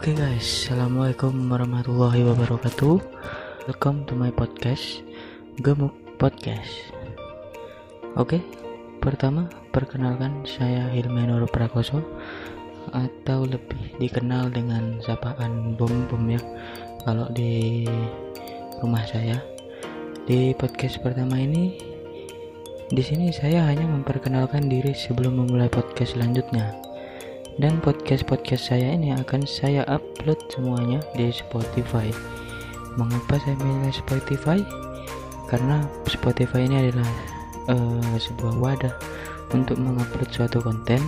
Oke guys, assalamualaikum warahmatullahi wabarakatuh. Welcome to my podcast, Gemuk Podcast. Oke, pertama perkenalkan saya Hilmenur Prakoso atau lebih dikenal dengan sapaan Bom Bom ya. Kalau di rumah saya di podcast pertama ini di sini saya hanya memperkenalkan diri sebelum memulai podcast selanjutnya dan podcast-podcast saya ini akan saya upload semuanya di Spotify. Mengapa saya milih Spotify? Karena Spotify ini adalah uh, sebuah wadah untuk mengupload suatu konten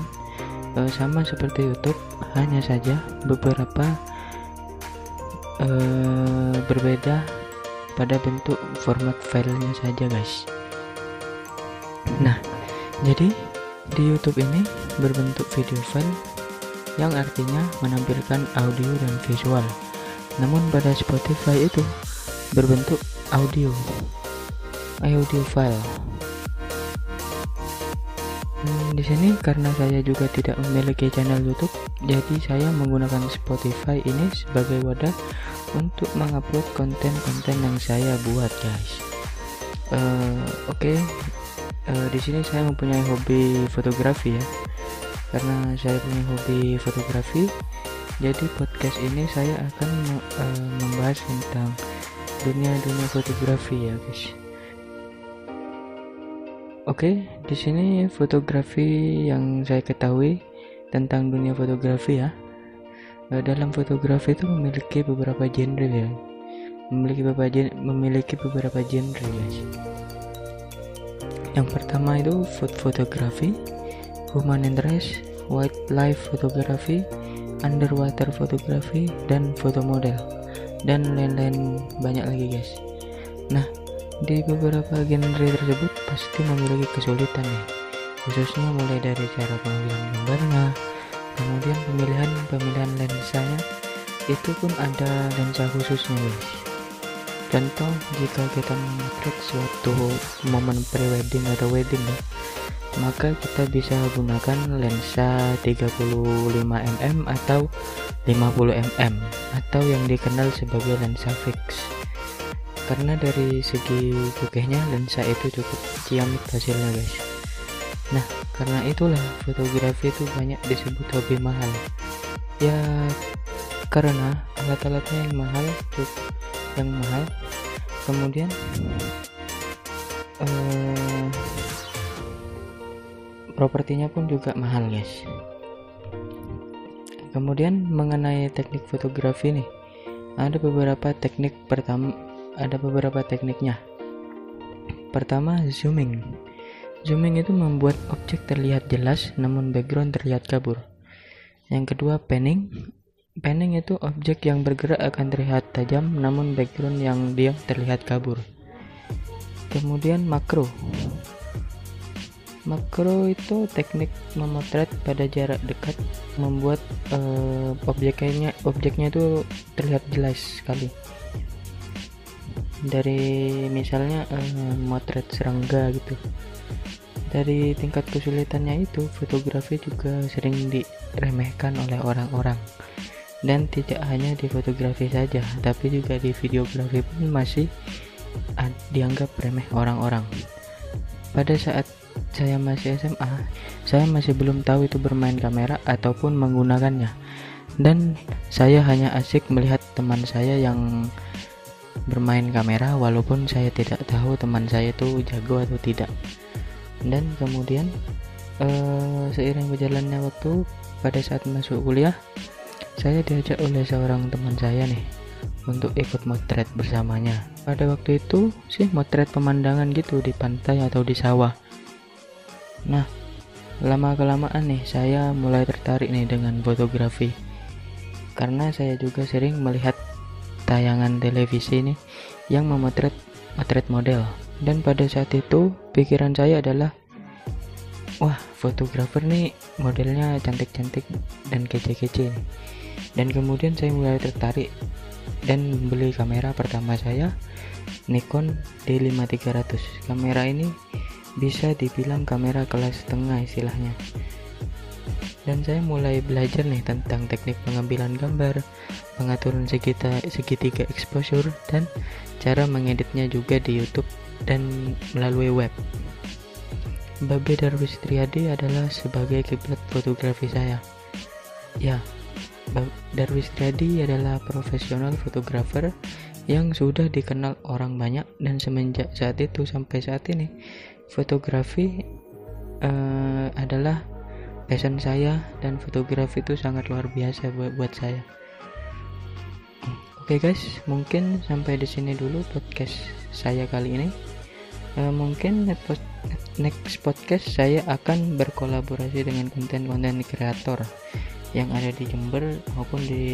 uh, sama seperti YouTube, hanya saja beberapa uh, berbeda pada bentuk format filenya saja, guys. Nah, jadi di YouTube ini berbentuk video file yang artinya menampilkan audio dan visual. Namun pada Spotify itu berbentuk audio, audio file. Hmm, di sini karena saya juga tidak memiliki channel YouTube, jadi saya menggunakan Spotify ini sebagai wadah untuk mengupload konten-konten yang saya buat, guys. Uh, Oke, okay. uh, eh, di sini saya mempunyai hobi fotografi ya karena saya punya hobi fotografi jadi podcast ini saya akan uh, membahas tentang dunia-dunia fotografi ya guys Oke, di sini fotografi yang saya ketahui tentang dunia fotografi ya. Eh, dalam fotografi itu memiliki beberapa genre ya. Memiliki beberapa genre, memiliki beberapa genre guys. Yang pertama itu food fotografi, human interest, wildlife photography, underwater photography, dan foto model, dan lain-lain banyak lagi guys. Nah, di beberapa genre tersebut pasti memiliki kesulitan nih, khususnya mulai dari cara pengambilan gambarnya, kemudian pemilihan pemilihan lensanya, itu pun ada lensa khususnya guys. Contoh jika kita memotret suatu momen pre-wedding atau wedding ya, maka kita bisa gunakan lensa 35 mm atau 50 mm atau yang dikenal sebagai lensa fix. Karena dari segi bokehnya lensa itu cukup ciamik hasilnya guys. Nah karena itulah fotografi itu banyak disebut hobi mahal. Ya karena alat-alatnya yang mahal cukup yang mahal. Kemudian uh, propertinya pun juga mahal guys. Kemudian mengenai teknik fotografi nih ada beberapa teknik pertama ada beberapa tekniknya. Pertama zooming. Zooming itu membuat objek terlihat jelas namun background terlihat kabur. Yang kedua panning. Panning itu objek yang bergerak akan terlihat tajam namun background yang diam terlihat kabur. Kemudian makro Makro itu teknik memotret pada jarak dekat membuat uh, objeknya objeknya itu terlihat jelas sekali. Dari misalnya uh, motret serangga gitu. Dari tingkat kesulitannya itu, fotografi juga sering diremehkan oleh orang-orang. Dan tidak hanya di fotografi saja, tapi juga di videografi pun masih dianggap remeh orang-orang. Pada saat saya masih SMA, saya masih belum tahu itu bermain kamera ataupun menggunakannya. Dan saya hanya asik melihat teman saya yang bermain kamera walaupun saya tidak tahu teman saya itu jago atau tidak. Dan kemudian uh, seiring berjalannya waktu pada saat masuk kuliah, saya diajak oleh seorang teman saya nih untuk ikut motret bersamanya. Pada waktu itu sih motret pemandangan gitu di pantai atau di sawah. Nah, lama-kelamaan nih saya mulai tertarik nih dengan fotografi. Karena saya juga sering melihat tayangan televisi ini yang memotret motret model. Dan pada saat itu pikiran saya adalah wah, fotografer nih modelnya cantik-cantik dan kece-kece. Dan kemudian saya mulai tertarik dan membeli kamera pertama saya Nikon D5300. Kamera ini bisa dibilang kamera kelas tengah istilahnya dan saya mulai belajar nih tentang teknik pengambilan gambar, pengaturan segita, segitiga exposure, dan cara mengeditnya juga di YouTube dan melalui web. Babe Darwis Triadi adalah sebagai kiblat fotografi saya. Ya, Darwis Triadi adalah profesional fotografer yang sudah dikenal orang banyak dan semenjak saat itu sampai saat ini fotografi uh, adalah passion saya dan fotografi itu sangat luar biasa buat, buat saya. Oke okay guys, mungkin sampai di sini dulu podcast saya kali ini. Uh, mungkin next podcast saya akan berkolaborasi dengan konten-konten kreator yang ada di Jember maupun di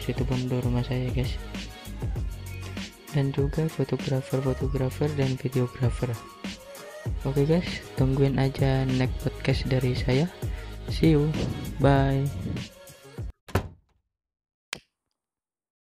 situ bondo rumah saya guys dan juga fotografer-fotografer dan videografer oke okay guys tungguin aja next podcast dari saya. See you. Bye